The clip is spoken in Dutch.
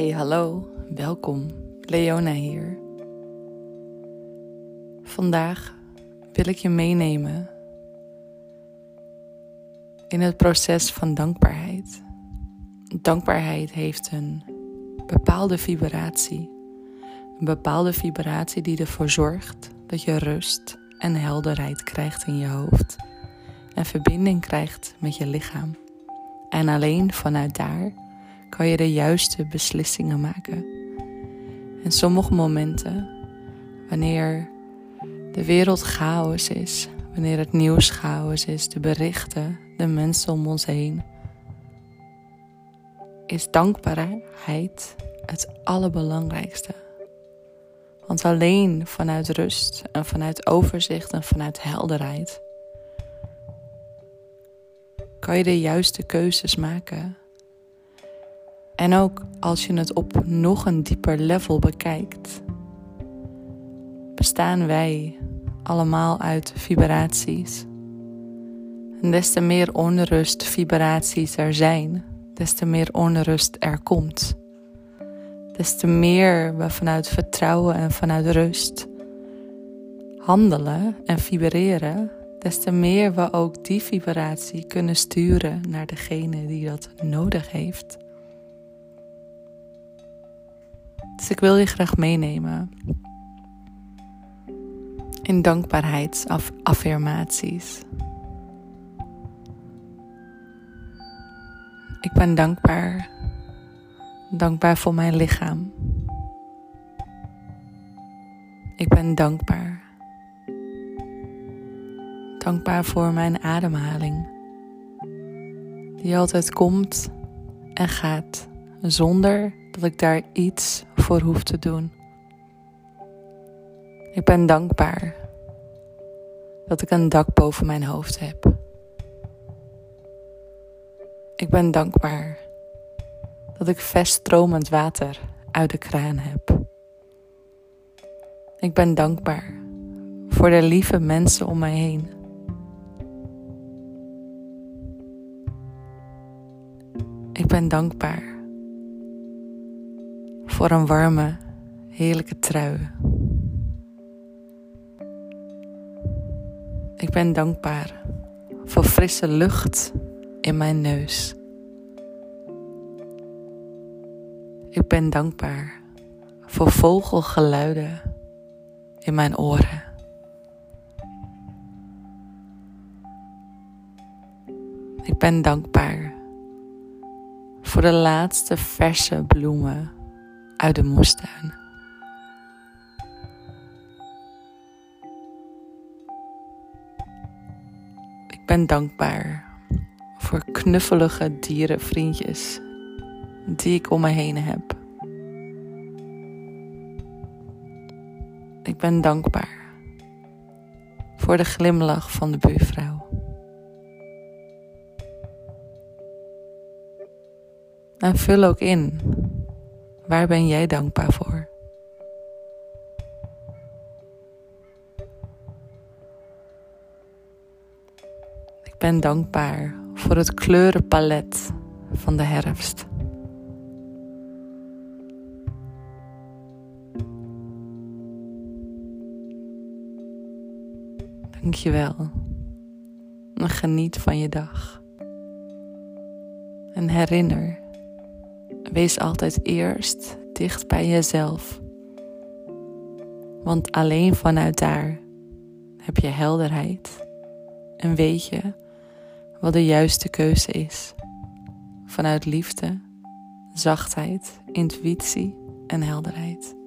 Hey hallo, welkom. Leona hier. Vandaag wil ik je meenemen in het proces van dankbaarheid. Dankbaarheid heeft een bepaalde vibratie. Een bepaalde vibratie die ervoor zorgt dat je rust en helderheid krijgt in je hoofd. En verbinding krijgt met je lichaam. En alleen vanuit daar kan je de juiste beslissingen maken. En sommige momenten, wanneer de wereld chaos is, wanneer het nieuws chaos is, de berichten, de mensen om ons heen, is dankbaarheid het allerbelangrijkste. Want alleen vanuit rust en vanuit overzicht en vanuit helderheid kan je de juiste keuzes maken en ook als je het op nog een dieper level bekijkt, bestaan wij allemaal uit vibraties. En des te meer onrust vibraties er zijn, des te meer onrust er komt. Des te meer we vanuit vertrouwen en vanuit rust handelen en vibreren, des te meer we ook die vibratie kunnen sturen naar degene die dat nodig heeft. Dus ik wil je graag meenemen in dankbaarheidsaffirmaties. Ik ben dankbaar. Dankbaar voor mijn lichaam. Ik ben dankbaar. Dankbaar voor mijn ademhaling. Die altijd komt en gaat zonder dat ik daar iets voor hoef te doen. Ik ben dankbaar dat ik een dak boven mijn hoofd heb. Ik ben dankbaar dat ik vers stromend water uit de kraan heb. Ik ben dankbaar voor de lieve mensen om mij heen. Ik ben dankbaar voor een warme, heerlijke trui. Ik ben dankbaar voor frisse lucht in mijn neus. Ik ben dankbaar voor vogelgeluiden in mijn oren. Ik ben dankbaar voor de laatste verse bloemen uit de moestuin. Ik ben dankbaar voor knuffelige dierenvriendjes die ik om me heen heb. Ik ben dankbaar voor de glimlach van de buurvrouw. En vul ook in Waar ben jij dankbaar voor? Ik ben dankbaar voor het kleurenpalet van de herfst. Dankjewel. En geniet van je dag. En herinner Wees altijd eerst dicht bij jezelf. Want alleen vanuit daar heb je helderheid en weet je wat de juiste keuze is. Vanuit liefde, zachtheid, intuïtie en helderheid.